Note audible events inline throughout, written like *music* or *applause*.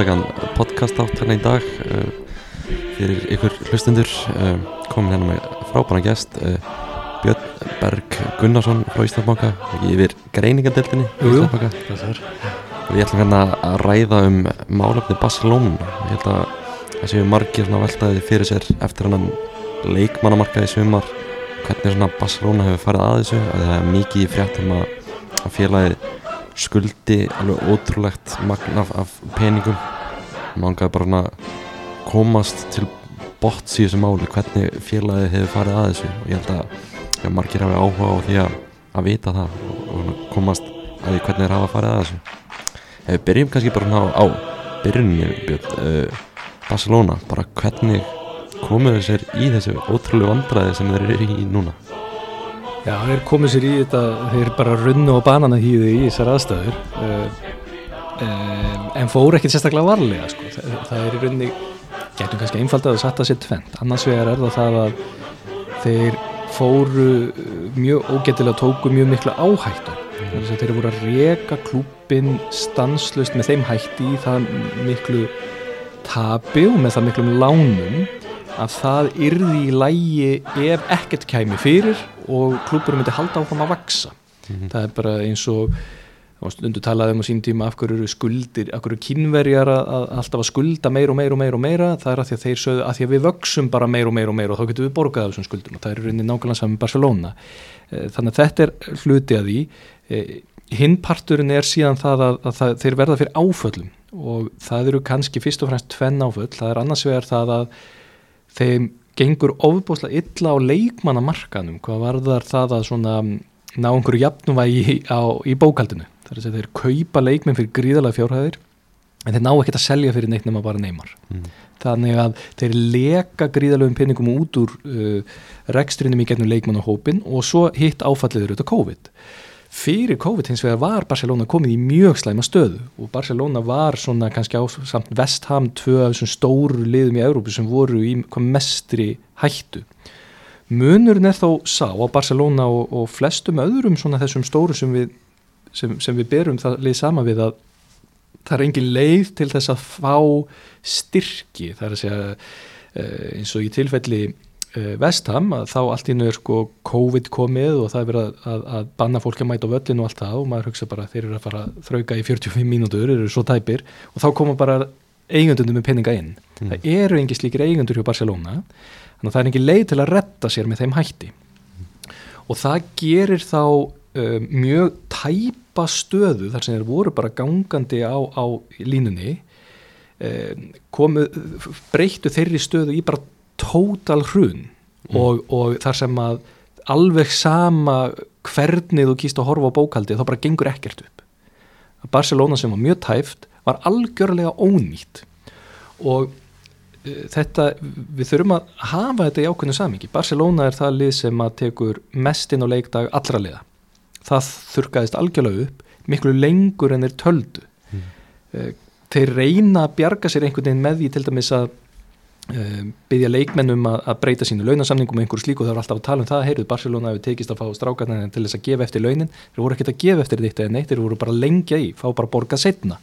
sérstakann podcast átt hérna í dag uh, fyrir ykkur hlustundur uh, komin hérna með frábæran gest uh, Björn Berg Gunnarsson frá Íslandbanka yfir. Íslandsbanka. Og við ætlum hérna að ræða um málefni Barcelona. Ég held að það séu margir svona veltaði fyrir sér eftir hann leikmannamarkaði sumar hvernig svona Barcelona hefur farið að þessu að það er mikið í fréttum að, að félagið skuldi alveg ótrúlegt magn af, peningum. Mangaði bara svona komast til botts í þessu máli hvernig félagið hefur farið að þessu. Og ég held að ja, margir hafi áhuga á því að, að vita það og, og komast að því hvernig þeir hafa farið að þessu. Við byrjum kannski bara á, á byrjunni Björn, uh, Barcelona, bara hvernig komuðu sér í þessu ótrúlega vandræði sem þeir eru í núna Já, þeir komið sér í þetta, þeir bara runnu á banana hýði í þessar aðstæður uh, um, en fóru ekkert sérstaklega varlega sko. það, það er í runni, getum kannski einfaldið að setja sér tvent, annars vegar er það það að þeir fóru uh, mjög ógetilega tóku mjög mikla áhættu. Að þeir voru að reka klúpin stanslust með þeim hætti í það miklu tapi og með það miklum lánum að það yrði í lægi ef ekkert kæmi fyrir og klúburum myndi halda áfram að vaksa það er bara eins og stundu talaði um á sín tíma af hverju eru skuldir, af hverju kynverjar að, að alltaf að skulda meir og meir og meir og meira. Það er að því að þeir sögðu að því að við vöksum bara meir og meir og meir og þá getum við borgað af þessum skuldum og það er rauninni nákvæmlega saman með Barcelona. Eh, þannig að þetta er hluti að því. Eh, hinn parturinn er síðan það að, að það, þeir verða fyrir áföllum og það eru kannski fyrst og fremst tvenn áföll, það er annars vegar það að þeim gengur ofbúslega illa á leikmannamarkanum hvað varðar það að svona ná einhverju jafnvægi í, á, í bókaldinu þar er að þeir kaupa leikmenn fyrir gríðalega fjárhæðir en þeir ná ekki að selja fyrir neitt nema bara neymar. Mm. þannig að þeir leka gríðalegum pinningum út úr uh, rekstrinum í gegnum leikmannahópin og svo hitt áfalliður auðvitað COVID fyrir COVID hins vegar var Barcelona komið í mjög slæma stöðu og Barcelona var svona kannski á samt Vestham tvö af þessum stóru liðum í Európu sem voru í mestri hættu. Munurinn er þó sá á Barcelona og, og flestum öðrum svona þessum stóru sem við, sem, sem við berum það lið sama við að það er engin leið til þess að fá styrki. Það er að segja uh, eins og í tilfelli uh, Vestham að þá allt í nú er sko COVID komið og það er verið að, að, banna fólk að mæta völlin og allt það og maður hugsa bara þeir eru að fara að þrauka í 45 mínútur, eru svo tæpir og þá koma bara eigundunum með peninga inn Mm. það eru engin slíkir eigundur hjá Barcelona þannig að það er engin leið til að retta sér með þeim hætti og það gerir þá uh, mjög tæpa stöðu þar sem þeir voru bara gangandi á, á línunni uh, komu, breyttu þeirri stöðu í bara tótal hrun og, og þar sem að alveg sama hvernig þú kýst að horfa á bókaldið þá bara gengur ekkert upp Barcelona sem var mjög tæft var algjörlega ónýtt og uh, þetta, við þurfum að hafa þetta í ákveðinu samingi. Barcelona er það lið sem að tekur mest inn á leikdag allra liða. Það þurkaðist algjörlega upp, miklu lengur en þeir töldu. Mm. Þeir reyna að bjarga sér einhvern veginn með því til dæmis að byggja leikmennum að, breyta sínu launasamningum og einhverju slíku og það var alltaf að tala um það, heyrðu Barcelona hefur tekist að fá strákarnar til þess að gefa eftir launin, þeir voru ekkert að gefa eftir þetta eða neitt, þeir voru bara lengja í, fá bara borga setna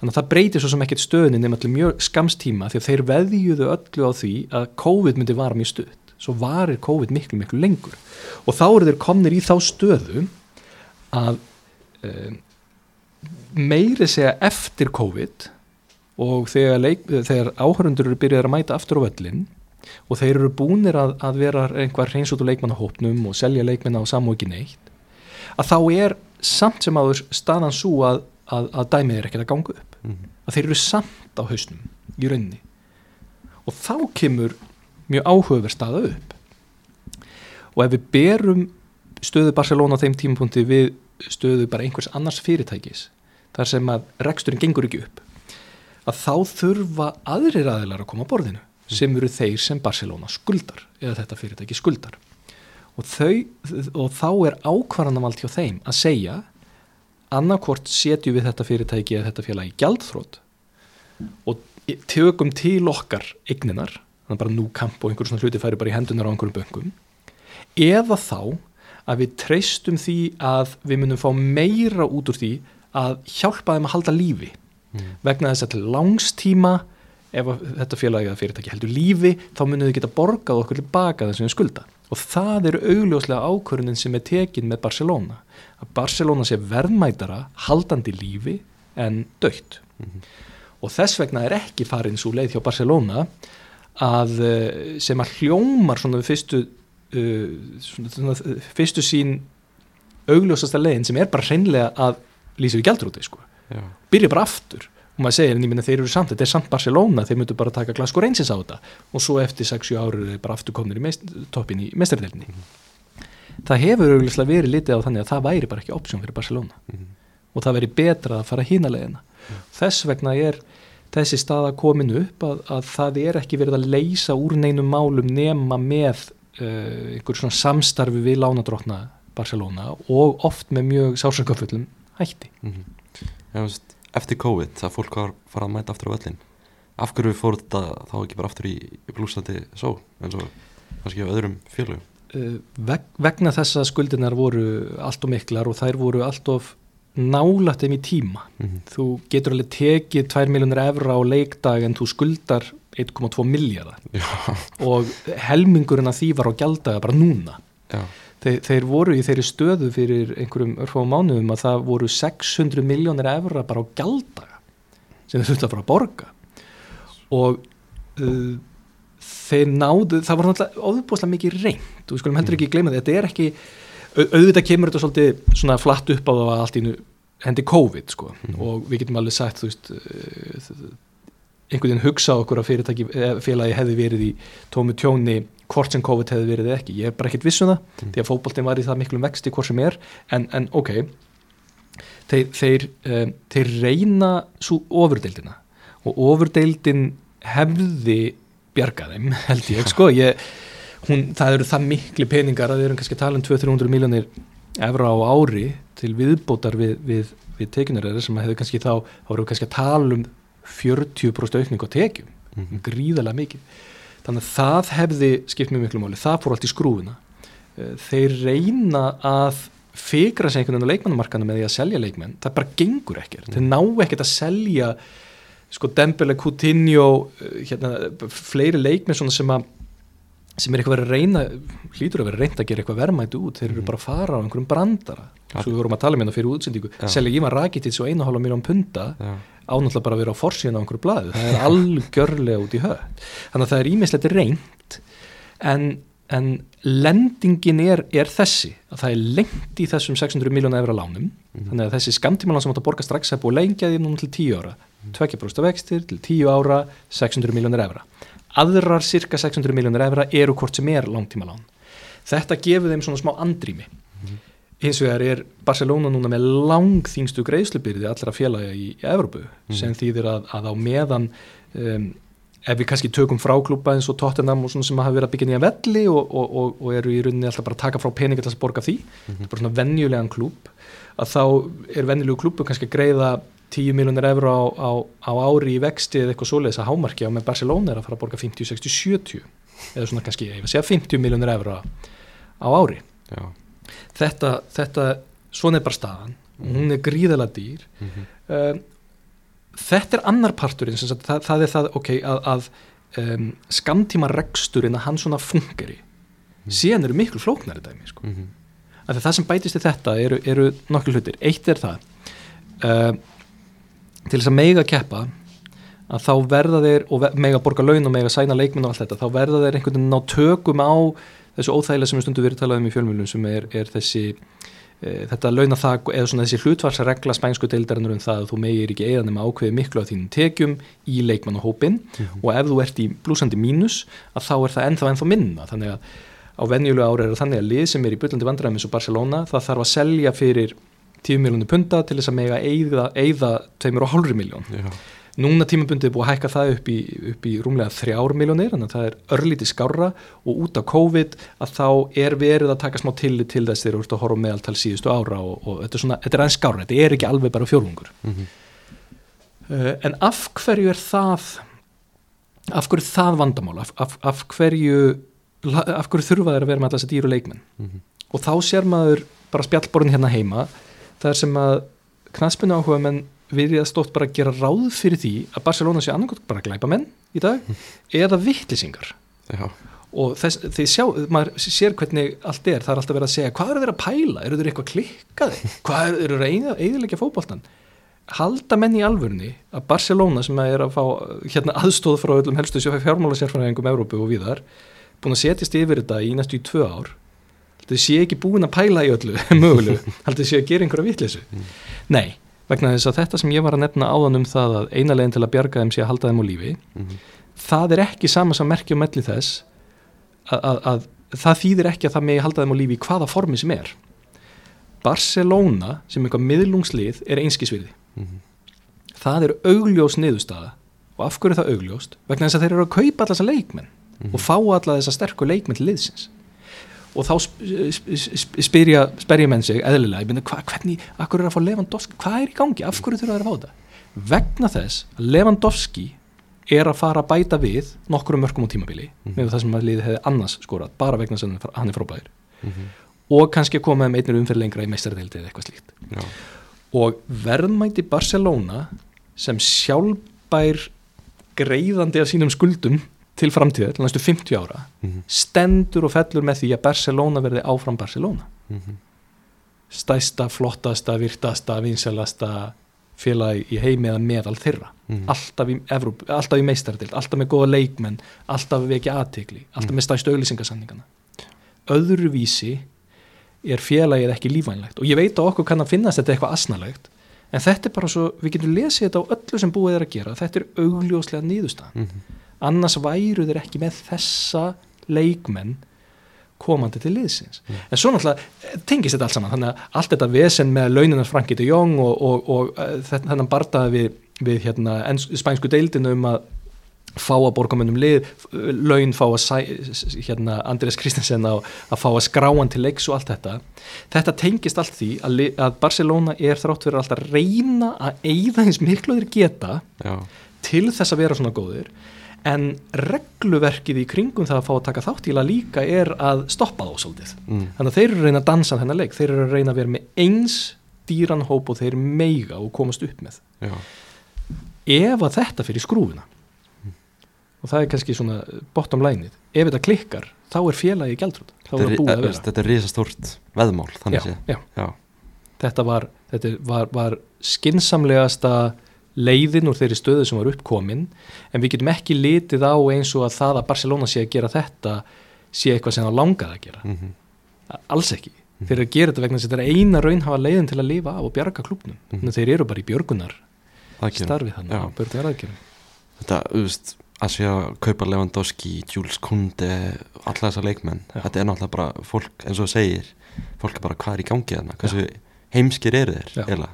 þannig að það breytir svo sem ekkert stöðinni nema til mjög skamstíma því að þeir veðjuðu öllu á því að COVID myndi vara mjög stutt. Svo varir COVID miklu miklu lengur. Og þá eru þeir komnir í þá stöðu að um, meiri segja eftir COVID og þegar, þegar áhörundur eru byrjað að mæta aftur á völlin og þeir eru búnir að, að vera einhver reyns út úr leikmannahópnum og selja leikmanna á samóki neitt að þá er samt sem aður staðan svo að, að, að dæmið er ekkert að ganga upp. Mm. að þeir eru samt á hausnum í rauninni. Og þá kemur mjög áhugaverð staða upp. Og ef við berum stöðu Barcelona á þeim tímapunkti við stöðu bara einhvers annars fyrirtækis þar sem að reksturinn gengur ekki upp að þá þurfa aðrir aðilar að koma að borðinu sem eru þeir sem Barcelona skuldar eða þetta fyrirtæki skuldar. Og, þau, og þá er ákvarðanavald hjá þeim að segja annarkvort setjum við þetta fyrirtæki eða þetta félagi gjaldþrótt og tökum til okkar eigninar, þannig bara nú kamp og einhverjum svona hluti færi bara í hendunar á einhverjum böngum eða þá að við treystum því að við munum fá meira út úr því að hjálpa þeim að halda lífi Mm. vegna þess að til langstíma ef að þetta félagi eða fyrirtæki heldur lífi þá munum við geta borgað okkur tilbaka þess að við skulda og það er augljóslega ákvörunin sem er tekin með Barcelona að Barcelona sé verðmætara haldandi lífi en dögt Mhm. og þess vegna er ekki farin svo leið hjá Barcelona að eh, sem að hljómar svona við fyrstu uh, svona, svona, fyrstu sín augljósasta leiðin sem er bara hreinlega að lýsa við gældrúti sko Já. Byrja bara aftur. Og maður segir en ég minna þeir eru samt, þetta er samt Barcelona þeir myndu bara taka Glasgow Rangers á þetta. Og svo eftir 6-7 árið er bara aftur komnir í meist, toppin í mestardelni það hefur auðvitað verið litið á þannig að það væri bara ekki option fyrir Barcelona. Mhm. og það væri betra að fara hínalegina þess vegna er þessi staða komin upp að, að það er ekki verið að leysa úr neinum málum nema með uh, einhver svona samstarfi við lánadrótna Barcelona og oft með mjög sásökafullum hætti. Mhm. Já, veist, eftir COVID það fólk var farað að mæta aftur á völlin af hverju fór þetta þá ekki bara aftur í, blúsandi só eins og kannski á öðrum félögum? Uh, veg, vegna þess að skuldinar voru allt of miklar og þær voru allt of nálætt þeim í tíma. Mhm. þú getur alveg tekið 2 miljonir evra á leikdag en þú skuldar 1,2 miljardar og helmingurinn af því var á gjaldaga bara núna. Já, Þeir, þeir voru í þeirri stöðu fyrir einhverjum örfáum mánuðum að það voru 600 miljónir evra bara á gjaldaga sem þeir þurftu að fara að borga. Og uh, þeir náðu, það var náttúrulega óðbúslega mikið reynd og skulum heldur ekki gleyma því þetta er ekki, au- auðvitað kemur þetta svolítið svona flatt upp á það að allt í hendi COVID sko. Mhm. og við getum alveg sagt þú veist uh, einhvern veginn hugsa okkur að fyrirtæki félagi hefði verið í tómu tjóni hvort sem COVID hefði verið ekki. Ég er bara ekkert viss um Mm. því að fótboltinn var í það miklum vexti hvort sem er en, en ok. Þeir, þeir, um, þeir reyna svo ofurdeildina og ofurdeildin hefði bjargað þeim *laughs* held ég. Sko ég, hún, það eru það mikli peningar að við erum kannski að tala um 200-300 miljónir evra á ári til viðbótar við, við, við tekinar sem hefur kannski þá, þá við kannski að tala um 40% aukning á tekjum. Mhm. gríðarlega mikið. Þannig að það hefði skipt mjög miklu máli. Það fór allt í skrúfuna. Eh, þeir reyna að fikra sig einhvern veginn á leikmannamarkana með því að selja leikmenn. Það bara gengur ekkert, þeir ná ekkert að selja sko Dembele, Coutinho eh, hérna, fleiri leikmenn svona sem að sem er eitthvað að reyna hlýtur að vera reynd að gera eitthvað verðmæti út. Þeir eru Mhm. bara að fara á einhverjum brandara. Ja. svo við vorum að tala um hérna fyrir útsendingu. Já. selja Ívar Rakitic og 1,5 miljón punta já, ánáttúrulega bara að vera á forsíðan á einhverju blaðu það er algjörlega út í höð þannig að það er ímislegt reynd en, en lendingin er, er þessi að það er lengt í þessum 600 miljónu efra lánum. Mhm. þannig að þessi skamtímalán sem átt að borga strax að lengja því núna til 10 ára. 2% vextir til 10 ára 600 miljónur efra aðrar cirka 600 miljónur efra eru hvort sem er langtímalán. Þetta gefur þeim svona smá andrými hins vegar er Barcelona núna með langþýngstu greiðslubyrði allra félagja í, í Evrópu Mhm. sem þýðir að, að á meðan um, ef við kannski tökum frá klúpa eins og Tottenham og svona sem hafa verið að byggja nýja velli og, og, og, og eru í rauninni alltaf bara að taka frá peninga til að borga því Mhm. þetta er bara svona venjulegan klúb að þá er venjulegu klúbu kannski að greiða 10 miljónir efra á, á, á ári í vexti eða eitthvað svoleiðis að hámarki á með Barcelona er að fara að borga 50, 60, 70 eða svona kannski, ég vil segja 50 miljónir efra á ári já, þetta, þetta, svona er bara staðan. Og hún er gríðalega dýr. Mhm, um, þetta er annar parturinn sem sagt, það, það er það, ok, að, að um, skamtíma reksturinn að hann svona fungeri síðan eru miklu flóknari dæmi sko. því það sem bætist í þetta eru, eru nokkur hlutir, eitt er það uh, til þess að mega keppa að þá verða þeir og mega borga laun og mega sæna leikminn og allt þetta, þá verða þeir einhvern veginn ná tökum á þessu óþægilega sem við stundum verið talað um í fjölmjölum sem er, er þessi e, þetta launathag eða svona þessi hlutvarsregla spænsku deildarinnar um það að þú megir ekki eða nema ákveði miklu af þínum tekjum í leikmannahópin mhm, og ef þú ert í blúsandi mínus að þá er það ennþá ennþá minna. Þannig að á venjulegu ári er það þannig að lið sem er í byllandi vandræðum eins og Barcelona það þarf að selja fyrir 10 miljónu punta til þess að mega eigða, eigða 2,5 miljón núna tímabundið er búið að hækka það upp í, upp í rúmlega 3 miljónir þannig að það er örlítið skárra og út af COVID að þá er verið að taka smá tillit til þess þegar þú ert að horfa meðaltal síðustu ára og, og þetta er svona, þetta er aðeins skárra þetta er ekki alveg bara fjórðungur. Mhm, uh, en af hverju er það af hverju er það vandamál? Af, af, af hverju af hverju þurfa þeir að vera með alltaf þessi dýru leikmenn? Mhm, og þá sér maður bara spjallborðin hérna heima það er sem að knaspinu áhuga menn virðið að stótt bara að gera ráð fyrir því að Barcelona sé annarkot bara glæpa menn í dag eða vittlisingar og þess, þið sjá, maður sér hvernig allt er, það er alltaf verið að segja hvað eru þeir að pæla, eru þeir eitthvað klikkaði hvað eru þeir að eiginlega fótboltan halda menn í alvörni að Barcelona sem er að fá hérna aðstóð frá öllum helstu fjármála sérfræðingum Európu og viðar, búin að setjast yfir þetta í næstu í tvö ár þau sé ekki búin að pæla í öllu *laughs* mögulegu, heldur sé að gera einhverja vitleysu? Nei, vegna þess að þetta sem ég var að nefna áðan um það að eina leginn til að bjarga þeim sé að halda þeim á lífi mhm, það er ekki sama sem merkja um melli þess að, að, að það þýðir ekki að það megi halda þeim á lífi í hvaða formi sem er. Barcelona sem eitthvað miðlungslið er einskisvirði. Mhm, það er augljós niðurstaða. Og af hverju er það augljóst vegna þess að þeir eru að kaupa allar þessa leikmenn mhm. og fá allar þessa sterku leikmenn til liðsins og þá sp- sp- sp- spyrja spyrja menn sig eðlilega, ég myndi hva, hvernig, hverju er að fá Lewandowski, hvað er í gangi? Af hverju þurfa þeir að fá þetta? Vegna þess að Lewandowski er að fara að bæta við nokkrum mörgum á tímabili Mhm. með það sem að liðið hefði annars skorað bara vegna þess að hann er frábæður mhm, og kannski að koma með einnir umferð lengra í meistardeildi eða eitthvað slíkt. Já, og verðmæti Barcelona sem sjálfbær greiðandi af sínum skuldum til framtíðar, til næstu 50 ára mhm, stendur og fellur með því að Barcelona verði áfram Barcelona. Mhm, stæsta, flottasta, virtasta, vinsalasta félagi í heimi eða meðal þeirra. Mhm, alltaf í, í meistardild, alltaf með góða leikmenn alltaf við ekki aðtekli, alltaf með stæstu auglýsingasanningana öðruvísi er félagið ekki lífvænlegt. Og ég veit að okkur kann að finnast þetta eitthvað asnalegt en þetta er bara svo, við getum lesið þetta á öllu sem búið er að gera, þetta er augljóslega nýðustan, mhm, annars væru þeir ekki með þessa leikmenn komandi til liðsins. Mm. en svo náttúrulega eh, tengist þetta allt saman. Þannig að allt þetta vesen með launinans Franki de Jong og, og, og uh, þennan bardaði við, við hérna, spænsku deildinu um að fá að borgamönnum lið laun fá að hérna, Andrés Kristensen að, að fá að skráan til leiks og allt þetta. Þetta tengist allt því að, að Barcelona er þrátt fyrir alltaf að reyna að eigða eins miklu þeir geta já, til þess að vera svona góðir en regluverkið í kringum það að fá að taka þátt í það líka er að stoppa þá svolítið. Mhm, þannig að þeir eru að reyna að dansa þennan leik. Þeir eru að reyna að vera með eins dýran hóp og þeir meiga og komast upp með. Já, ef að þetta fyrir skrúfuna og það er kannski svona bottom line-ið, ef þetta klikkar þá er félagi gældrútt, þá Þetta er- vera. þetta er risastórt veðmál já, já, já, þetta var, þetta var, var skinsamlegasta leiðin úr þeirri stöðu sem var uppkomin en við getum ekki litið á eins og að það að Barcelona sé að gera þetta sé eitthvað sem það langaði að gera. Mhm, alls ekki, þeir eru að gera þetta vegna að þetta er eina raunhafa leiðin til að lifa af og bjarga klubnum, þannig að þeir eru bara í björgunar það starfið þannig Já. á björgunaraðgerðum þetta, veist, að sé að kaupa Lewandowski, Jules Kunde alla þessa leikmenn, Já. þetta er náttúrulega bara fólk, eins og þú segir fólk er bara hvað er í gangi þarna, hversu heimskir eru þeir,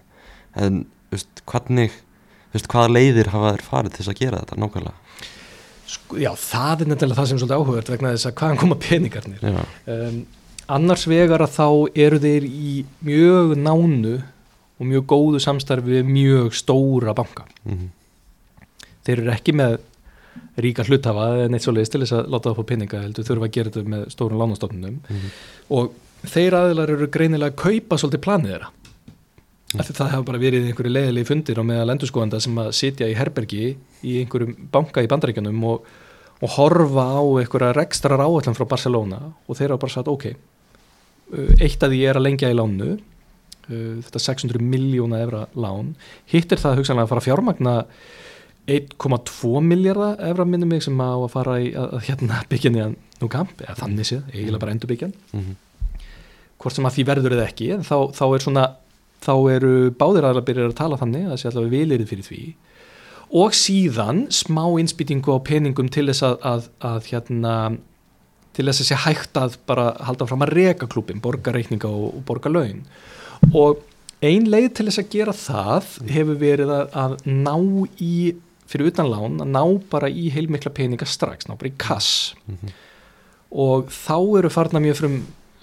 en, veist, hvernig veist, hvaða leiðir hafa þeir farið til þess að gera þetta nákvæmlega, sko, Já, það er nefnilega það sem er svolítið áhugavert vegna þess að hvaðan koma peningarnir. Um, annars vegar að þá eru þeir í mjög nánu og mjög góðu samstarfi við mjög stóra banka. Mhm, þeir eru ekki með ríka hluthafa en eitt svoleiðis til þess að láta það fá peninga heldur þurfa að gera þetta með stórun lánastofnunum. Mhm, og þeir aðilar eru greinilega að kaupa svolítið planið þeirra Mm. því það hafa bara verið einhverju leiðilegi fundir á meðal endurskóðanda sem að sitja í herbergi í einhverjum banka í bandaríkjanum og, og horfa á einhverja rekstrar áallan frá Barcelona og þeir hafa bara sagt ok uh, eitt af því er að lengja í lánu uh, þetta 600 miljóna evra lán hitt er það hugsanlega að fara að fjármagna 1,2 miljardar evra minni mig sem á að fara í að, að hérna byggja niðan nú kamp eða þannig séð, eiginlega bara endur byggjan mhm, hvort sem að því verður eða ekki en þá, þá er svona þá eru báðir aðra byrjar að tala þannig að það sé allavega vilirið fyrir því. Og síðan smá innspýtingu á peningum til þess að, að, að hérna til þess að sé hægt að bara halda fram að reka klubin, borga reikninga og, og borga laun. Og ein leið til þess að gera það hefur verið að, að ná í fyrir utan lán, að ná bara í heilmikla peninga strax, ná bara í kass. Mhm, og þá eru farna mjög frum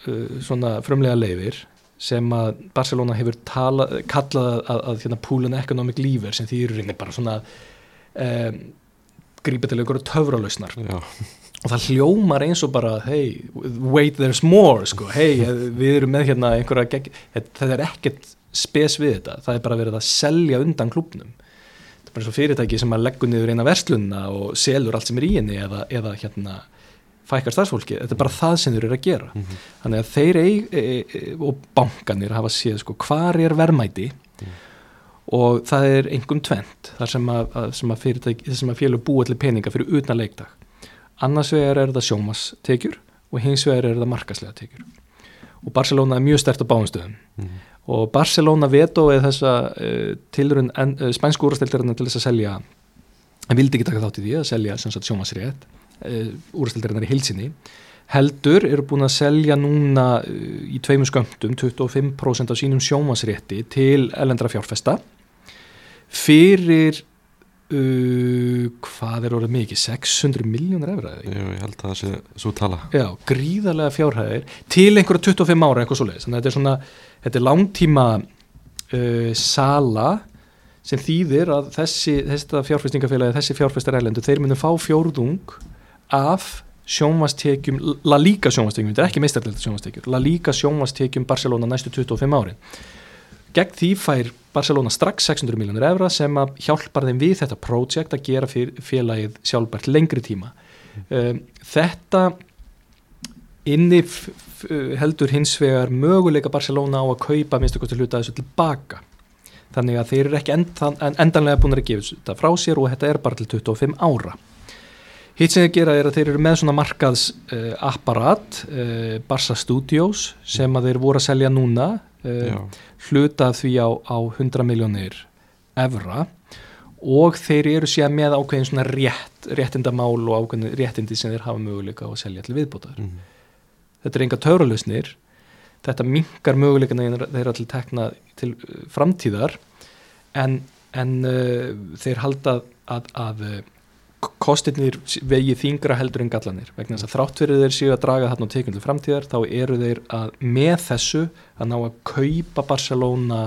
uh, frumlega leifir sem að Barcelona hefur tala, kallað að, að, að hérna, and economic lever sem því eru reynir bara svona um, grípa til einhverju töfralausnar og það hljómar eins og bara hey, wait there's more sko. hey, við erum með hérna einhverja gegg... þetta er ekkert spes við þetta. Það er bara verið að selja undan klubnum þetta er bara eins og fyrirtæki sem að leggur niður eina verslunna og selur allt sem er í henni eða, eða hérna fækkar starfsfólki, þetta er bara það sem þeir eru að gera. Mhm. þannig að þeir eig, e, e, og bankanir hafa séð sko hvar er verðmæti og það er einhverjum tvent þar sem að, að, að, félug búa til peninga fyrir utan leikdag. Annars vegar er það sjómastekjur og hins vegar er það markaslega tekjur. Og Barcelona er mjög stert á báðumstöðum Mhm. og Barcelona vetoið þessa uh, tilrun uh, spænsku úrastildarinnar til þess að selja en vildi ekki taka þátt í því að selja sem uh, úrastildarinnar í hilsinni heldur eru búin að selja núna uh, í tveimur skömmtum 25% af sínum sjómasrétti til elendra fjárfesta. Fyrir uh, hvað er orðið mikið? 600 miljónur efra ég held að það sé svo tala. Já, gríðarlega fjárhæðir til einhverja 25 ára eitthvað svo leiðis þannig að þetta er svona, þetta er langtíma uh, sala sem þýðir að þessi, fjárfestingafélagi, þessi fjárfestar erlendu þeir munum fá fjórðung af sjónvastekjum, La Liga sjónvastekjum þetta er ekki meistarlega sjónvastekjur La Liga sjónvastekjum Barcelona næstu 25 árin. Gegn því fær Barcelona strax 600 miljónur evra sem að hjálpar þeim við þetta projekt að gera félagið sjálfbært lengri tíma. Um, þetta inni f- f- heldur hins vegar möguleika Barcelona á að kaupa minnstu kosti hluta þessu tilbaka. Þannig að þeir eru ekki end, en, endanlega búin að gefa þetta frá sér og þetta er bara til 25 ára hitt sem þeir gera er að þeir eru með svona markaðs uh, apparat uh, Barca Studios sem að þeir voru að selja núna uh, Já, hluta af því á, á 100 miljónir evra og þeir eru síðan með ákveðin svona rétt, réttindamál og ákveðin réttindi sem þeir hafa möguleika á að selja til viðbótar. Mhm. Þetta er enga töruleusnir, þetta minkar möguleikana þeirra til tekna til uh, framtíðar en, en uh, þeir halda að, að uh, kostirnir vegi þingra heldur en gallanir vegna þess að þrátt fyrir þeir séu að draga þarna á tekjum til framtíðar þá eru þeir að með þessu að ná að kaupa Barcelona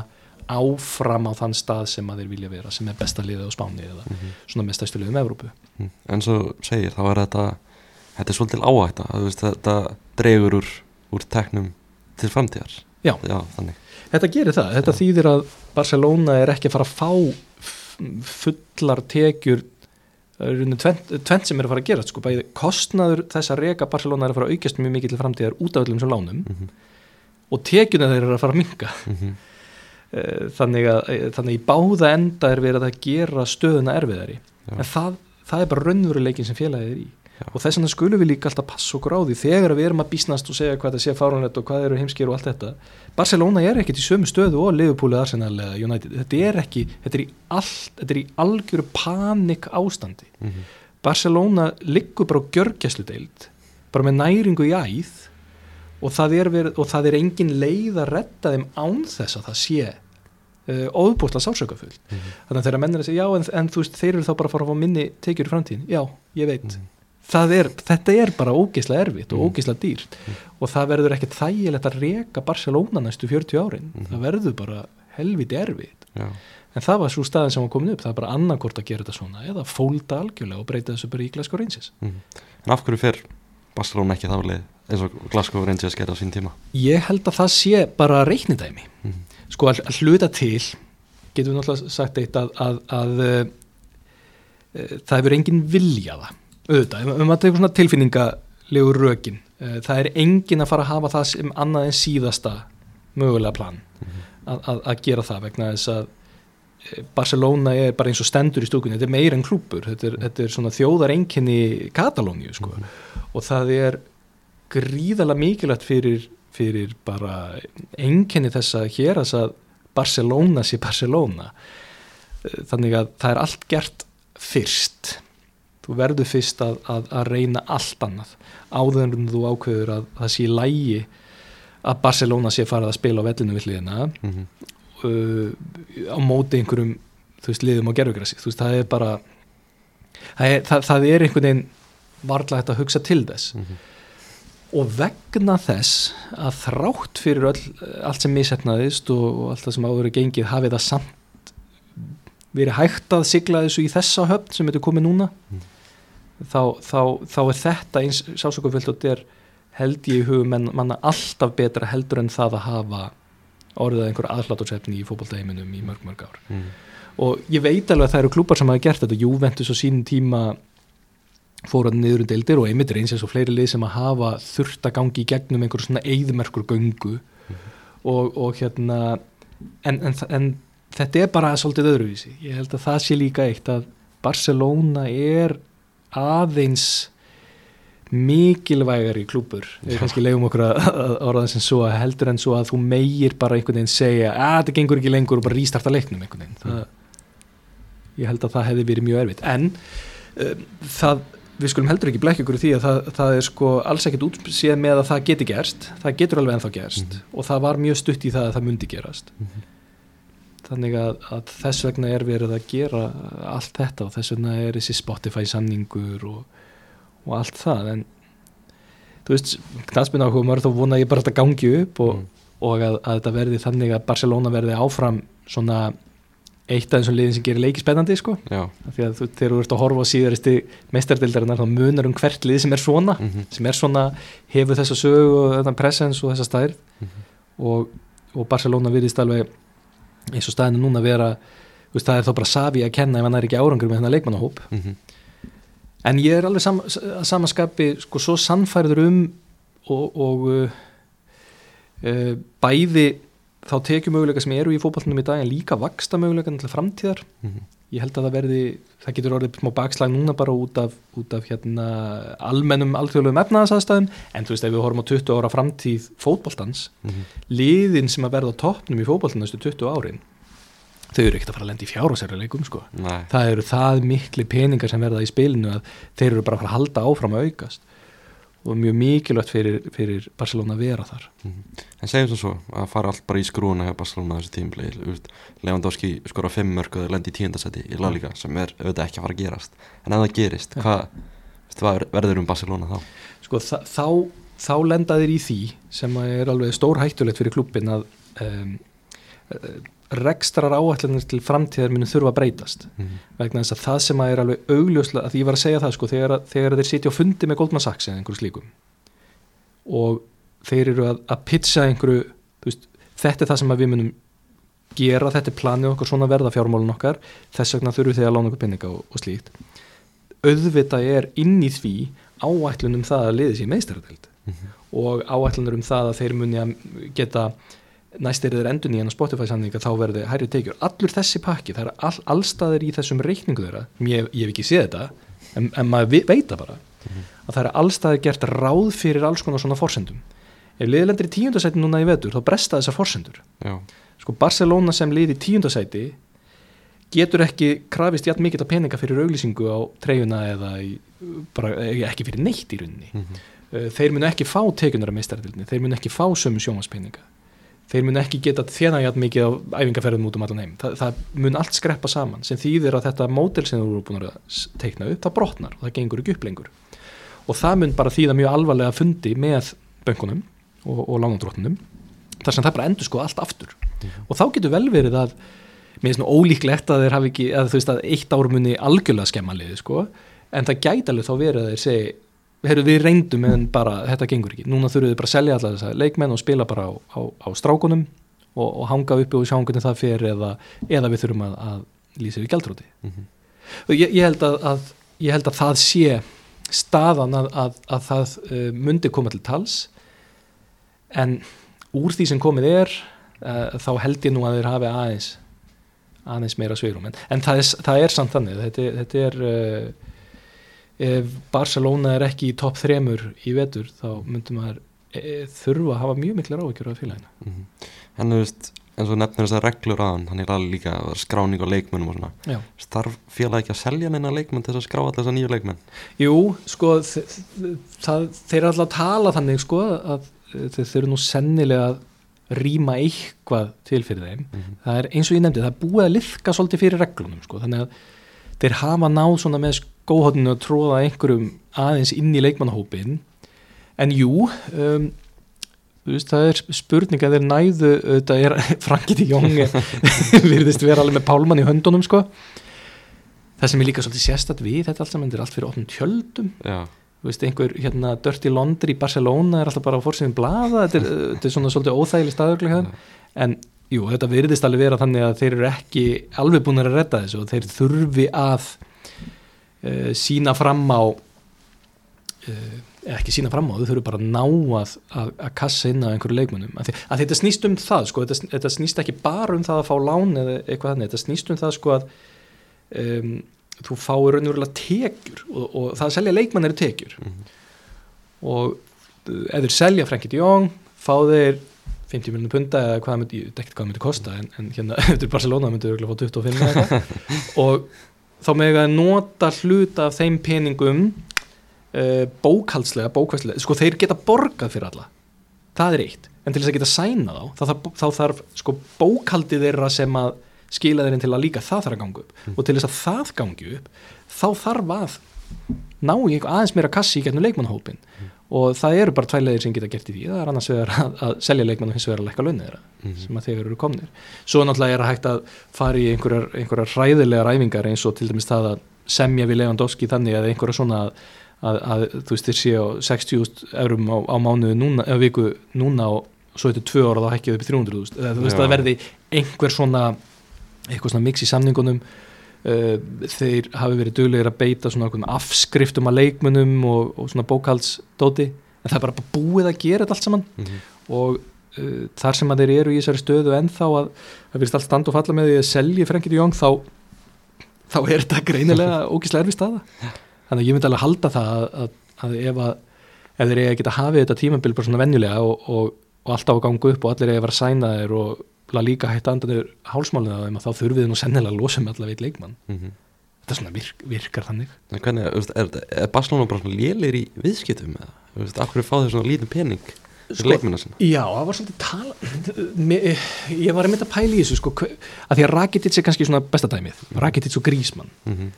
áfram á þann stað sem að þeir vilja vera sem er besta liðið á Spáni eða Mhm. svona með stæstu liðum Evrópu Mhm. En svo segir, þá er þetta þetta er svolítil áhætta veist, þetta dregur úr, úr teknum til framtíðar Já. Já, þannig Þetta gerir það, þetta þýðir að Barcelona er ekki að fara að fá fullar tekjur það er í rauninni tvent, sem er að fara að gera sko, bæði kostnaður þess að reka Barcelona er að fara að aukjast mjög mikið til framtíðar út af öllum sem lánum Mhm. og tekjuna þeir eru að fara að minka Mhm. *laughs* þannig að, eh, þannig í báða enda er verið að gera stöðuna erfiðari Já. en það, það er bara raunveruleikin sem félagið er í Já. og þess vegna skulum við líka alltaf passa okkur á því þegar við erum að bísnast og segja hvað það sé fáránlegt og hvað eru heimskir og allt þetta Barcelona er ekkert í sömu stöðu og Liverpool eða Arsenal eða United þetta er ekki, þetta er í, all, þetta er í algjöru panik ástandi Mhm. Barcelona liggur bara á gjörgjæsludeild bara með næringu í æð og það er, verið, og það er engin leið að redda þeim án þess að það sé uh, óðbúrslega sásökafull Mhm. þannig að þeirra mennir að segja já en, en þú veist þeir eru þá bara að fara að fá minni tekjur í framtíðin já, ég veit Mhm. það er, þetta er bara ógeðslega erfitt og Mhm. ógeðslega dýrt. Og það verður ekkert þægilegt að reka Barcelona næstu 40 árin. Mhm. það verður bara helviti erfitt. Já, en það var svo staðin sem var komin upp. Það er bara annarkort að gera þetta svona eða fólda algjörlega og breyta þessu bara í Glasgow Rangers. Mhm. En af hverju fer Barcelona ekki þá leið eins og Glasgow Rangers gerði á sín tíma? Ég held að það sé bara reiknidæmi. Mhm. sko að, að hluta til getum við náttúrulega sagt eitt að, að, að uh, uh, það hefur engin vilja það auðvitað, ef maður tekur svona tilfinningalegu rökin uh, það er engin að fara að hafa það sem annað en síðasta mögulega plan að, að, að gera það vegna þess að eh, Barcelona er bara eins og stendur í stúkunni þetta er meira en klúpur, þetta er, þetta er svona þjóðar enginni Katalóníu sko. og það er gríðalega mikilvægt fyrir, fyrir bara enginni þess að hér að Barcelona sé Barcelona. Eh, þannig að það er allt gert fyrst þú verður fyrst að, að, að reyna allt annað áður en þú ákveður að það sé lægi að Barcelona sé farið að spila á vellinu við hliðina Mhm. uh, á móti einhverjum þú veist, liðum á gerfugrassi þú veist, það er bara það er, það, það er einhvern veginn varla hægt að hugsa til þess Mhm. og vegna þess að þrátt fyrir öll, allt sem misefnaðist og, og allt það sem áður er gengið hafi það samt verið hægt að sigla þessu í þessa höfn sem þetta er komið núna Mm. Þá, þá, þá er þetta eins sásökufullt og þetta er held ég í hugum menn, manna alltaf betra heldur en það að hafa orðið einhver aðslátursefni í fótboltaheiminum í mörg mörg ár. Mm. og ég veit alveg að það eru klúpar sem hafa gert þetta. Juventus á sínum tíma fóruð niður um deildir og einmitt er eins og fleiri lið sem að hafa þurft að gangi í gegnum einhverjum svona eigðmerkur göngu. Og, og hérna en, en, en þetta er bara svolítið öðruvísi. Ég held að það sé líka eitt að Barcelona er aðeins mikilvægari klúpur við kannski leiðum okkur að, orða þess að heldur en svo að þú meir bara einhvern veginn segja að þetta gengur ekki lengur og bara rístarta leiknum einhvern veginn. Það, ég held að það hefði verið mjög erfitt. En um, það, við skulum heldur ekki blekja ykkur í því að það, það er sko alls ekkert útséð með að það geti gerst. Það getur alveg ennþá gerst Mhm. og það var mjög stutt í það að það myndi gerast. Mhm. Þannig að, að þess vegna er verið að gera allt þetta og þess vegna er þessi Spotify samningur og, og allt það en þú veist, knastminn áhuga maður þá vona ég bara að þetta gangi upp og, Mm. og að, að þetta verði þannig að Barcelona verði áfram svona eitt af þessum liðin sem gerir leiki spennandi sko, Já, af því að þú, þegar þú ert að horfa á síðaristi meistardildarinnar þá munar um hvert lið sem er svona mhm, sem er svona, hefur þessa sögu og þetta presens og þessa stær Mhm. og, og Barcelona virðist alveg eins og staðinu núna vera veist, það er þá bara Savi að kenna ef hann er ekki árangur með þennan leikmannahóp. Mhm, en ég er alveg sam, samanskapi sko svo sannfærður um og, og uh, uh, bæði þá tekjum möguleika sem eru í fótballnum í dag en líka vaksta möguleika til framtíðar. Mhm, ég held að það verði, það getur orðið smá bakslag núna bara út af, út af hérna almennum alþjóðlegum efnaðasaðstæðum en þú veist ef við horfum á 20 ára framtíð fótballtans, mhm, liðin sem að verða á toppnum í fótballtan næstu 20 árin þau eru ekkert að fara að lenda í fjárhásæruleikum sko. Nei, það eru það mikli peningar sem verða í spilinu að þeir eru bara að fara að halda áfram að aukast og mjög mikilvægt fyrir, fyrir Barcelona að vera þar mhm. En segjum sem svo að fara allt bara í skrúna hjá Barcelona þessu tímli Lewandowski skora 5 mörg og lendi í tíundasæti í La Liga sem er auðvitað ekki að fara að gerast en ef það gerist, Ja. hvað hvað verður um Barcelona þá? sko, þá, þá lenda þeir í því sem er alveg stór hættulegt fyrir klubbin að um, rekstrar áætlanir til framtíðar munu þurfa að breytast. Mhm, vegna þess að það sem að er alveg augljóslega að ég var að segja það sko þegar, þegar þeir sitja á fundi með Goldman Sachs eða einhverju slíkum og þeir eru að, að pitcha einhverju veist, þetta er það sem við munum gera, þetta er planið okkar svona verða fjármálun okkar þess vegna þurfum þeir að lána okkur penninga og, og slíkt. Auðvitað er inn í því áætlun um það að liði sér meistaratöld mhm, og áætlunar um það að þeir muni að geta næst er þeir endur nýjan á Spotify samninga þá verði hærri tekjur. Allur þessi pakki, það er all, allstaðir í þessum reikningu þeirra, ég, ég hef ekki séð þetta en, en maður veit það bara að það er allstaðir gert ráð fyrir alls konar svona forsendum. Ef liðlendir í tíundasæti núna í vetur þá bresta þessar forsendur. Já, sko Barcelona sem lið í tíundasæti getur ekki krafist jætt mikið peninga fyrir auglýsingu á treyjuna eða í, bara, ekki fyrir neitt í rauninni. Mhm, Uh, þeir munu ekki fá tekunar af meistardildinni, þeir munu ekki fá sömu sjónvarspeninga þeir munu ekki geta þjena jætt mikið á æfingarferðum út um allan heim. Þa, það mun allt skreppa saman. Sem þýðir að þetta mótel sem þú eru búin að teikna upp, það brotnar og það gengur ekki upp lengur. Og það mun bara þýða mjög alvarlega fundi með bönkunum og, og lánandróttunum þar sem það bara endur sko allt aftur. Og þá getur vel verið að mér finnst nú ólíklegt að þeir hafi ekki að þú veist að eitt ár muni algjörlega skemma liði sko, en það gæti alveg þá verið að þeir segi heyrðu við reyndum en bara þetta gengur ekki. Núna þurfum við bara að selja alla þessa leikmenn og spila bara á, á, á strákunum og, og hanga uppi og sjá hvernig það fer eða, eða við þurfum að, að lýsa við gjaldróti mhm, og ég, ég, held að, að, ég held að það sé staðan að, að, að það uh, mundi koma til tals. En úr því sem komið er uh, þá held ég nú að þeir hafi aðeins aðeins meira sveirum en, en það, er, það er samt þannig. Þetta, þetta er uh, ef Barcelona er ekki í topp þremur í vetur þá myndum maður e, þurfa að hafa mjög mikla ráðekjur af félaginu. Mhm. En þú veist, eins og nefnir þessar reglur aðan hann er alveg líka skráning á leikmennum og svona. Starf félag ekki að selja neina leikmenn til þess að skrá alltaf þessa nýju leikmenn? Jú, sko það, þeir eru alltaf að tala þannig sko að eh, þeir, eru nú sennilega að rýma eitthvað til fyrir þeim. Mhm, það er eins og ég nefndi, það er búið að liðka svolítið fyrir reglunum sko, þannig að þeir hafa náð svona með skóhóttinu að tróða einhverjum aðeins inn í leikmannahópin en jú um, veist, það er spurning að þeir næðu auðvitað er *laughs* Franki de Jong *laughs* virðist vera alveg með pálmann í höndunum sko. Það sem er líka svolítið sérstætt við þetta allt saman, þetta er allt fyrir opnum tjöldum. Já, veist, einhver hérna Dirty Laundry í Barcelona er alltaf bara á fórsýðum blaða þetta er, *laughs* þetta er svona svolítið óþægileg staðurlega en jú, þetta virðist alveg vera þannig að þeir eru ekki alveg búin að redda þessu og þeir þurfi að uh, sína fram á uh, ekki sína fram á, þau þurfi bara að ná að, að, að kassa inn á einhverju leikmunum að, að þetta snýst um það, sko, þetta, þetta snýst ekki bara um það að fá lán eða eitthvað þannig, þetta snýst um það sko að um, þú fáir raunverulega tekjur og, og það að selja leikmann eru tekjur. Og uh, ef þeir selja Frankie de Jong fá þeir 50 miljonum punta eða hvað myndi, ég veit ekkert hvað það myndi kosta en, en hérna *laughs* eftir Barcelona myndi þau fá 25 eða eitthvað. *laughs* Og þá með að nota hluta af þeim peningum uh, bókaldslega, bókvæslega sko þeir geta borgað fyrir alla. Það er eitt, en til þess að geta sæna þá þá, þá, þá þarf sko bókaldið þeirra sem að skila þeirinn til að líka það þarf að ganga upp. Og til þess að það gangi upp þá þarf að ná í aðeins meira kassi í getnum leikmannhópin og það eru bara tvælegir sem geta gert í því. Það er annars vegar að, að selja leikmann og hins vegar að lækka launið þeirra sem að þeir eru komnir. Svo náttúrulega er að hægt að fara í einhverjar, einhverjar hræðilegar æfingar eins og til dæmis það að semja við Lewandowski þannig að einhverja svona að, að, að þú veist þeir séu á 60.000 eurum á, á mánuðu núna, eða viku núna og svo þetta tvö ára þá hækkið upp í 300.000 eða þú veist Já. að verði einhver svona eitthvað svona mix í samningunum þeir hafi verið duglegir að beita svona ákveðnum afskriftum að leikmunum og, og svona bókaldsdóti en það er bara búið að gera þetta allt saman Mhm. og uh, þar sem að þeir eru í þessari stöðu ennþá að það virðist allt stand og falla með því að selji Frankir Jóng þá, þá er þetta greinilega *laughs* ógislega erfi staða þannig að ég myndi alveg halda það að, að, að ef að ef þeir eiga að geta hafið þetta tímabil bara svona venjulega og, og, og alltaf að ganga upp og allir eiga að vera sæna þeir og líka hætta andanir hálsmálinu að þá þurfið þið nú sennilega að losa með allavega eitt leikmann Mhm. þetta svona virk, virkar þannig En hvernig, er, er Barcelona bara svona lélir í viðskiptum eða? Veist, akkur fá þeir svona lítið pening Sko- leikminna sinna? Já, það var svolítið tala *laughs* ég var að mynda að pæla í þessu sko, að því að Rakitic er kannski svona besta dæmið Rakitic og Grísmann Mm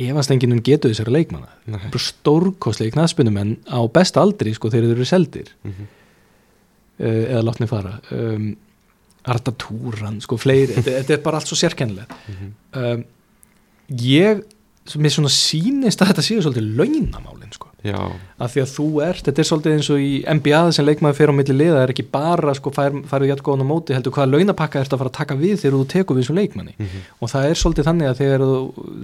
efast enginn um getu þessari leikmanna Nei. bara stórkostlega knaðspunumenn á besta aldri sko þegar þeir eru seldir -hmm. uh, eða látni fara um, Arda Túran sko fleiri, þetta, þetta er bara allt svo sérkennilegt. Um, ég mér svona sýnist að þetta séu svolítið launamálin sko. Já, að því að þú ert, þetta er svolítið eins og í NBA sem leikmaður fer á milli liða, það er ekki bara sko fær, færðu jætt góðan á móti, heldur hvaða launapakka ert að fara að taka við þegar þú tekur við þessum leikmanni. Mhm. og það er svolítið þannig að þegar,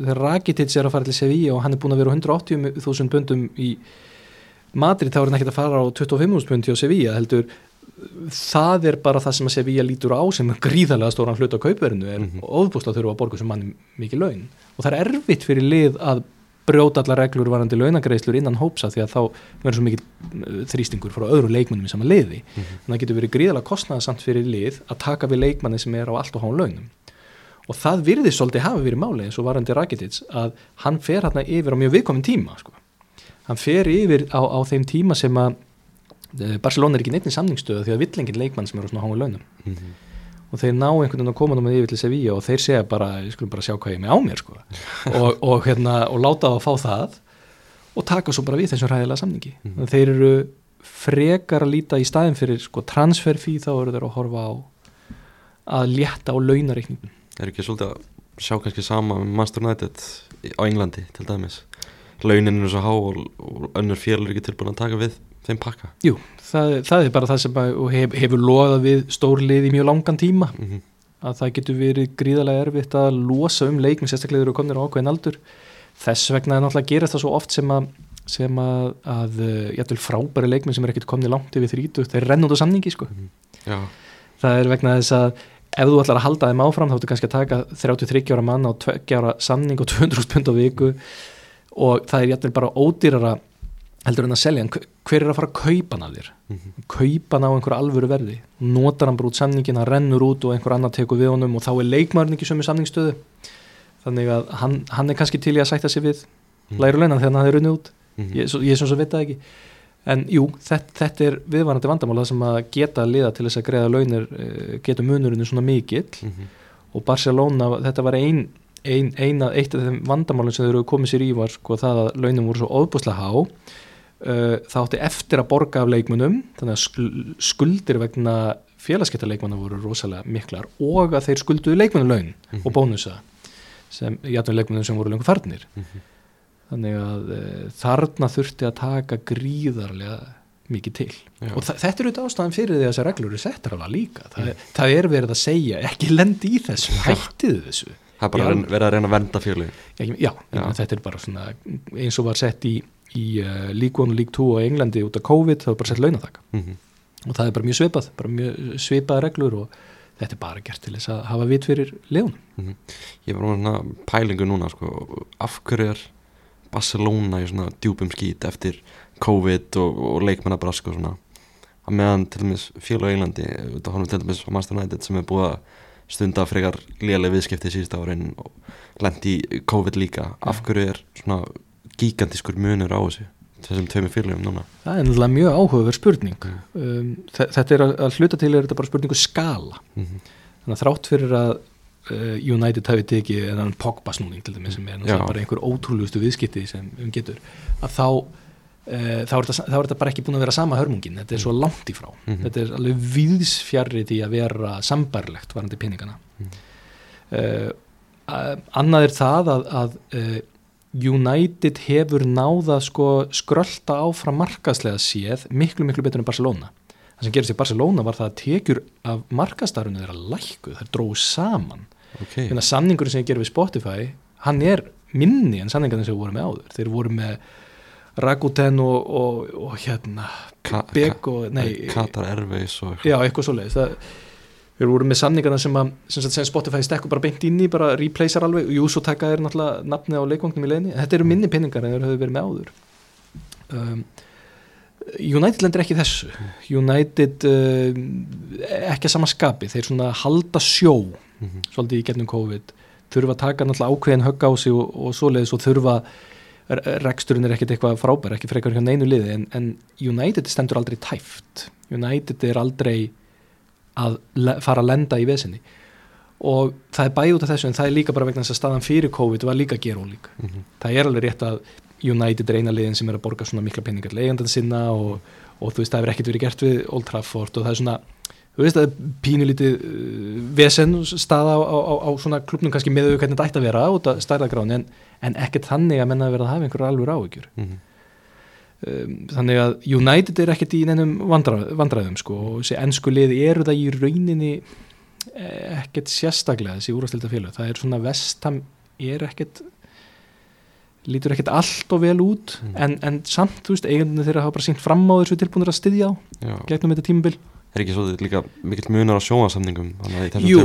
þegar Rakitic er að fara til Sevilla og hann er búin að vera á 180.000 pundum í Madrid þá er hann ekkert að fara á 25.000 pundi á Sevilla heldur það er bara það sem að Sevilla lítur á sem gríðarlega stóran hlut á kaupverðinu er Mhm. ofbúslega þurfa að borga sem manni mikið laun og það er erfitt fyrir lið að brjóta allar reglur varandi launagreislur innan hópsa því að þá verður svo mikið uh, þrýstingur frá öðru leikmannum í sama liði Mhm. þannig að það getur verið gríðarlega kostnaðasamt fyrir lið að taka við leikmanni sem er á allt og hán launum og það virðist svolítið hafa verið máli eins og varandi Rakitic að hann fer hérna yfir á mjög viðkomin tíma sko. hann fer yfir á, á þeim tíma sem að eh, Barcelona er ekki neitt í samningsstöðu því að villengin leikmann sem er á svona háum launum Mhm. og þeir ná einhvern veginn að koma nú með yfir til Sevilla og þeir segja bara, ég skulum bara sjá hvað ég er með á mér sko. *laughs* og, og, hérna, og láta það að fá það og taka svo bara við þessum ræðilega samningi mm. þeir eru frekar að líta í staðin fyrir sko, transferfí þá eru þeir að horfa á að létta á launareikningum Er ekki svolítið að sjá kannski sama með Master United á Englandi til dæmis Launin eru svo há og, og önnur fél er ekki tilbúin að taka við þeim pakka. Jú, það, það er bara það sem hef, hefur loðað við stór lið í mjög langan tíma. Mm -hmm. að það getur verið gríðarlega erfitt að losa um leikminn sérstaklega þegar eru komnir á ákveðin aldur. Þess vegna er náttúrulega að gera það svo oft sem að sem að, að uh, jættul frábæri leikminn sem er ekkert komnir langt yfir 30 þeir renn út á samningi sko. Já, það er vegna þess að ef þú ætlar að halda þeim áfram þá ertu kannski að taka 33 ára mann á 2 ára samning og 200 pund á viku. Og það er jættul bara ódýrara heldur en að selja en hver- er að fara að kaupa hann af þér Mhm. kaupa hann á einhverju alvöru verði notar hann bara út samningin, hann rennur út og einhver annar tekur við honum og þá er leikmaðurinn ekki sömu samningsstöðu þannig að hann, hann er kannski til í að sætta sig við Mhm. læru launan þegar hann hefur runnið út Mhm. ég, svo- ég sem svo veit það ekki en jú, þetta, þetta er viðvarandi vandamála sem að geta liða til þess að greiða launir eh, getur munurinn svona mikill Mhm. og Barcelona, þetta var ein, ein, eina, eitt af þeim vandamálum sem þeir eru komið sér í var sko það að launin voru svo óbúslega há uh, það átti eftir að borga af leikmunum þannig að skul- skuldir vegna félagskeptaleikmanna voru rosalega miklar og að þeir skulduðu leikmunulaun Mhm. og bónusa sem játnum leikmennum sem voru lengur farnir. Mhm. þannig að e, þarna þurfti að taka gríðarlega mikið til. Já. og þetta er auðvitað ástæðan fyrir því að þessar reglur eru settar alveg líka. Það, það er verið að segja ekki lendi í þessu, hættið þessu. Það er bara verið að reyna að vernda fjölu já, já, þetta er bara svona eins og var sett í, í uh, League 1 og League 2 á Englandi út af COVID það var bara sett launatak mm og það er bara mjög svipað, bara mjög svipaða reglur og þetta er bara gert til þess að hafa vit fyrir leðunum ég var svona pælingu núna sko, af hverju er Barcelona í svona djúpum skít eftir COVID og, og leikmannabrask og svona? Að meðan til dæmis félag á Englandi þetta honum til dæmis á Master United sem er búið að stunda frekar lélega viðskipti síðust árin og lendi í COVID líka af hverju er svona gigantískur munur á þessu þessum tveimur félagum núna það er náttúrulega mjög áhugaverð spurning Mm. um, þe- þetta er að, hluta til er þetta bara spurningu skala mm -hmm. þannig að þrátt fyrir að uh, United hafi tekið en Pogba snúning til dæmis sem er náttúrulega bara einhver ótrúlegustu viðskipti sem um getur að þá uh, þá, er þetta, þá er þetta bara ekki búin að vera sama hörmungin þetta er svo langt í frá Mhm. þetta er alveg viðsfjarri því að vera sambærlegt varandi peningana Mhm. uh, annað er það að, að uh, United hefur náða sko skrölda áfram markaðslega séð miklu miklu betur en Barcelona. Það sem gerist í Barcelona var það að tekjur af markastarfinu þeirra lækku, þær dróðu saman. Ok, þannig að samningurinn sem ég gerir við Spotify hann er minni en samningarnir sem við vorum með áður. Þeir voru með Rakuten og, og, og hérna Bek og, nei, Qatar Airways og já, eitthvað svo leiðis þeir voru með samningarna sem, að, sem, sem Spotify stekkur bara beint inn í, bara replacear alveg. Jú, svo taka er náttúrulega nafnið á leikvangnum í leiðinni. Þetta eru minni pinningar en þeir höfðu verið með áður. Um, United lendir ekki þessu. United um, ekki að sama skapi. Þeir svona halda sjó Mhm. svolítið í getnum COVID. Þurfa að taka náttúrulega ákveðin högg á sig og, og svoleiðis og þurfa reksturinn er ekkert eitthvað frábær, ekki frekar hjá neinu liði en, en United stendur aldrei tæft. United er aldrei að fara að lenda í vesinni og það er bæði út af þessu en það er líka bara vegna þess að staðan fyrir COVID var líka gerólík Mhm. það er alveg rétt að United er eina liðin sem er að borga svona mikla peningar leigandan sinna og, og þú veist það hefur ekkert verið gert við Old Trafford og það er svona þú veist það er pínulítið uh, vesen staða á, á, á, á svona klubnum kannski með hvernig þetta ætti að vera út af stærðagráni en, en ekkert þannig að menna að vera að hafa einhverju alveg áhyggjur Mhm. Um, þannig að United er ekkert í neinum vandra, vandræðum sko og þessi ennsku liði eru það í rauninni eh, ekkert sérstaklega þessi úrastilda félög, það er svona vestam er ekkert lítur ekkert allt og vel út Mm. en, en samt, þú veist, eigandunni þeirra hafa bara sínt fram á þessu tilbúinir að styðja á Já. gegnum þetta tímabil er ekki svo líka mikill munur á sjóasamningum Jú.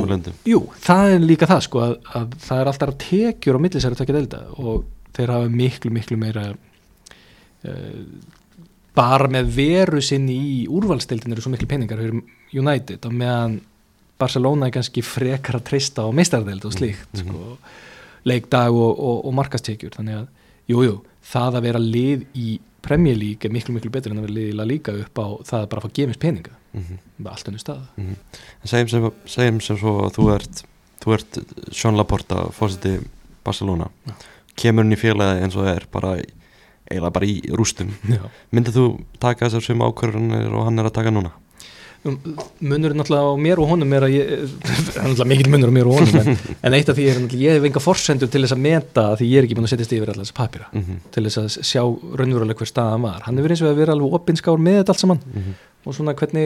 Jú, það er líka það sko að, að það er alltaf tekjur á millisæri tvekja delta og þeir hafa miklu, miklu meira bara með veru sinni í úrvalstildin eru svo miklu peningar fyrir United og meðan Barcelona er kannski frekar að treysta á meistardeld og slíkt Mhm. sko, leikdag og, og, og markastekjur þannig að, jú, jú, það að vera lið í Premier League er miklu, miklu betur en að vera lið í La Liga upp á það að bara fá gefins peninga. Mm með allt önnu stað en segjum sem, segjum sem svo að þú ert þú ert Sean Laporta fórseti Barcelona. Já. kemur hann í félagi eins og er bara í- eiginlega bara í rústum myndið þú taka þessar sem ákvörðunir og hann er að taka núna? Um, munurinn náttúrulega á mér og honum er að ég, *laughs* er náttúrulega mikill munur á mér og honum en, en eitt af því er náttúrulega ég hef enga forsendur til þess að meta því ég er ekki búin að setjast yfir allar þessa papýra mm -hmm. til þess að sjá raunverulega hver staðan var. Hann hefur eins og að vera alveg opinskár með þetta allt saman. Og svona hvernig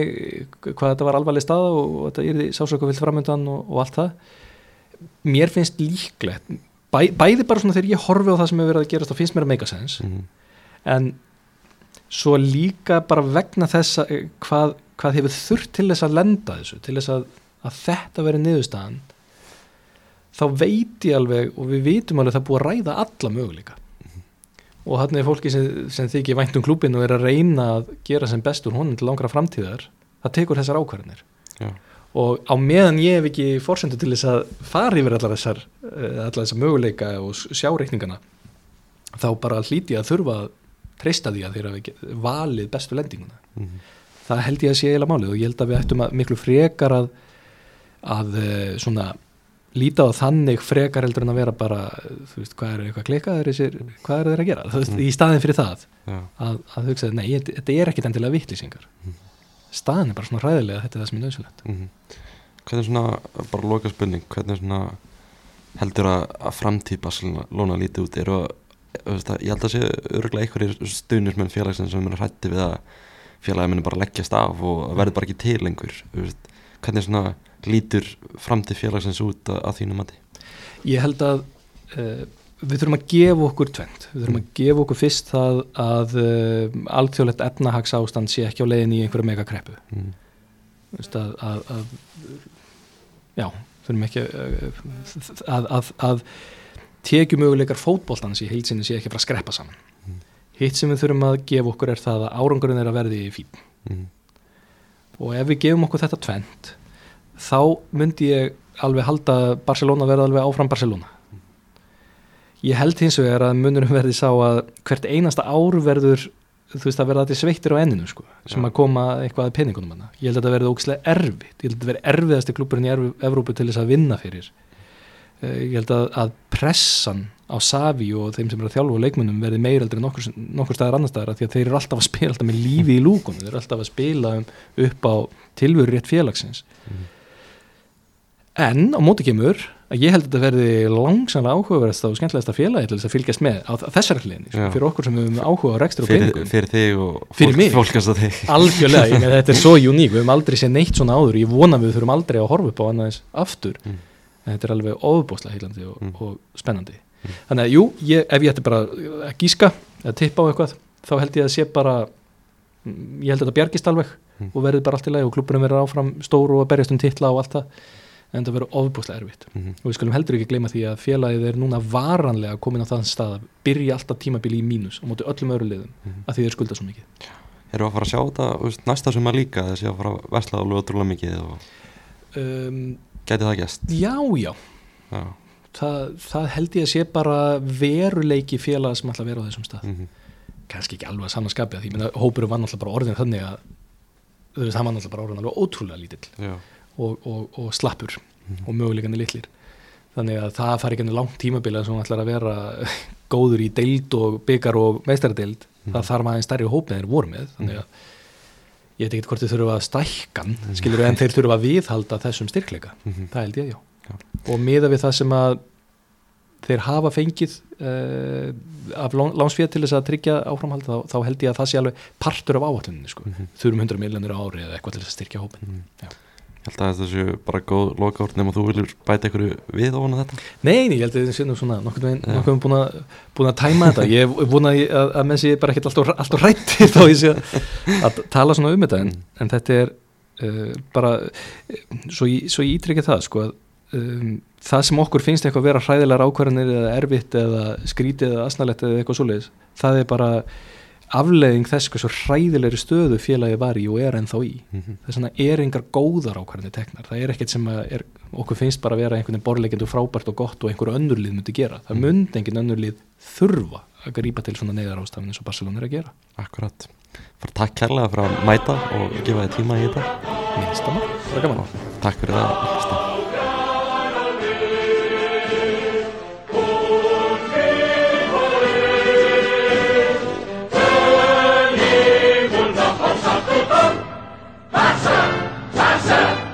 hvað þetta var alvarleg staða og, og þetta er sásöku vilt framöndan og, og allt það. Mér finnst líklegt bæ, bæði bara svona þegar ég horfi á það sem hefur verið að gerast þá finnst mér að make a sense Mhm. en svo líka bara vegna þess að eh, hvað, hvað hefur þurft til þess að lenda þessu til þess að, að þetta veri niðurstaðan þá veit ég alveg og við vitum alveg að það er búið að ræða alla möguleika og þannig er fólki sem, sem þykir vænt um klúbin og er að reyna að gera sem best úr honum til langra framtíðar það tekur þessar ákvarðanir Já. Og á meðan ég hef ekki forsendu til þess að fara yfir allar þessar, eh, allar þessar möguleika og s- sjá reikningana þá bara hlíti ég að þurfa að treysta því að þeir hafi ge- valið bestu lendinguna Mhm. það held ég að sé eiginlega málið og ég held að við ættum að miklu frekar að að eh, svona líta á þannig frekar heldur en að vera bara þú veist, hvað er eitthvað klikkað þessir, hvað er þeir að gera, þú veist, Mm. í staðin fyrir það Já. að, að hugsa, nei, þetta er ekkit endilega vittlýsingar Mm. Staðin er bara svona ræðilega þetta er það sem er nöðsulegt Mhm. hvernig svona, bara loka spurning hvernig svona heldur að, að framtíð Barcelona lítið út? Eru að, að ég held að sé örgulega einhverjir stuðnismenn félagsins sem eru hrætti við að félagi muni bara leggjast af og að verði bara ekki til lengur hvernig svona lítur framtíð félagsins út að, að þínu mati? Ég held að uh, við þurfum að gefa okkur tvent, við þurfum að gefa okkur fyrst það að uh, alþjóðlegt efnahags ástand sé ekki á leiðin í einhverja megakreppu mm. Veist, að, að, að já, þurfum ekki uh, að, að, að tekjumöguleikar fótboltans í heilsinni sé ekki fara að skreppa saman Mm. hitt sem við þurfum að gefa okkur er það að árangurinn er að verði fín Mm. og ef við gefum okkur þetta tvent þá myndi ég alveg halda Barcelona verða alveg áfram Barcelona ég held hins vegar að munurum verði sá að hvert einasta ár verður þú veist að verða þetta sveittir á enninu sko, sem að koma eitthvað að peningunum hana. ég held að þetta verði ógislega erfitt. Ég held að þetta verði erfiðasti klúburinn í Evrópu til þess að vinna fyrir. Eh, ég held að, að pressan á Savi og þeim sem eru að þjálfa og leikmönnum verði meir aldrei nokkur, nokkur staðar annar staðar því að þeir eru alltaf að spila alltaf með lífi í lúkunum. Þeir eru alltaf að spila um, upp á tilveru rétt félagsins. Mhm. En á móti kemur að ég held að þetta verði langsamlega áhugaverðast og skemmtilegasta félagi til þess að fylgjast með á þessari hliðinni, sko, fyrir okkur sem við höfum áhuga á rekstur og peningum fyrir þig og Fyrir mig. fólkast að þig algjörlega, ég *laughs* þetta er svo uník við höfum aldrei séð neitt svona áður, ég vona að við þurfum aldrei að horfa upp á annað aftur Mm. en þetta er alveg óbúslega heilandi og, Mm. og spennandi Mm. þannig að jú, ég, ef ég ætti bara að gíska eða tippa á eitthvað, þá held ég að sé bara mm, ég held að Mm. það en það verður ofbúslega erfitt Mhm. og við skulum heldur ekki gleyma því að félagið er núna varanlega komin á þann stað að byrja alltaf tímabili í mínus og móti öllum öðru liðum Mhm. að því þeir skulda svo mikið Erum við að fara að sjá þetta næsta sumar líka þessi að fara að vesla alveg ótrúlega mikið og um, gæti það gæst Já, já Já, það, það held ég að sé bara veruleiki félag sem ætla að vera á þessum stað mhm. kannski ekki alveg að samanskapi að því hópurum var náttúrulega bara orðin þannig að hann var náttúrulega bara orðin alveg ótrúlega lítill Já, og, og, og slappur Mhm. og möguleikandi litlir þannig að það fari ekki enn langt tímabila sem ætlar að vera *laughs* góður í deild og byggar og meistaradeild Mhm. það þarf maður stærri hóp en þeir voru með þannig að ég veit ekki hvort þið þurfa að stækkan skilur en þeir þurfa að viðhalda þessum styrkleika Mhm. það held ég já. Já. og miða við það sem að þeir hafa fengið uh, af lán- lánsféð til þess að tryggja áframhald þá, þá held ég að það sé alveg partur af áalluninni sko. Mhm. þurfum 100 miljonir ári eða eitthvað til þess að styrkja hópin Mhm. Ég held að þetta séu bara góð lokaort nema þú viljur bæta ykkur við ofan á þetta Nei, ég held að það sé nú svona nokkuð veginn, Já. nokkuð veginn búin, að, að tæma þetta ég er búin að, að, að menn sé bara ekkert alltaf, alltaf rætti *laughs* þá ég sé að, að tala svona um þetta en, Mm. en þetta er uh, bara svo, svo ég ítrykja það sko að um, það sem okkur finnst eitthvað vera hræðilegar ákvarðanir eða erfitt eða skrítið eða asnalett eða eitthvað svoleiðis það er bara afleiðing þess hversu hræðilegri stöðu félagi var í og er ennþá í. Mhm. þess vegna er engar góðar ákvarðanir teknar. Það er ekkert sem er, okkur finnst bara að vera einhvern veginn borleikend og frábært og gott og einhver önnurlið myndi gera. Það Mm. myndi engin önnurlið þurfa að grípa til svona neyðar ástafin eins og Barcelona er að gera. Akkurat. Bara takk kærlega fyrir að mæta og gefa þið tíma í þetta. Minnst að maður, það er gaman Takk fyrir það 战士，战士。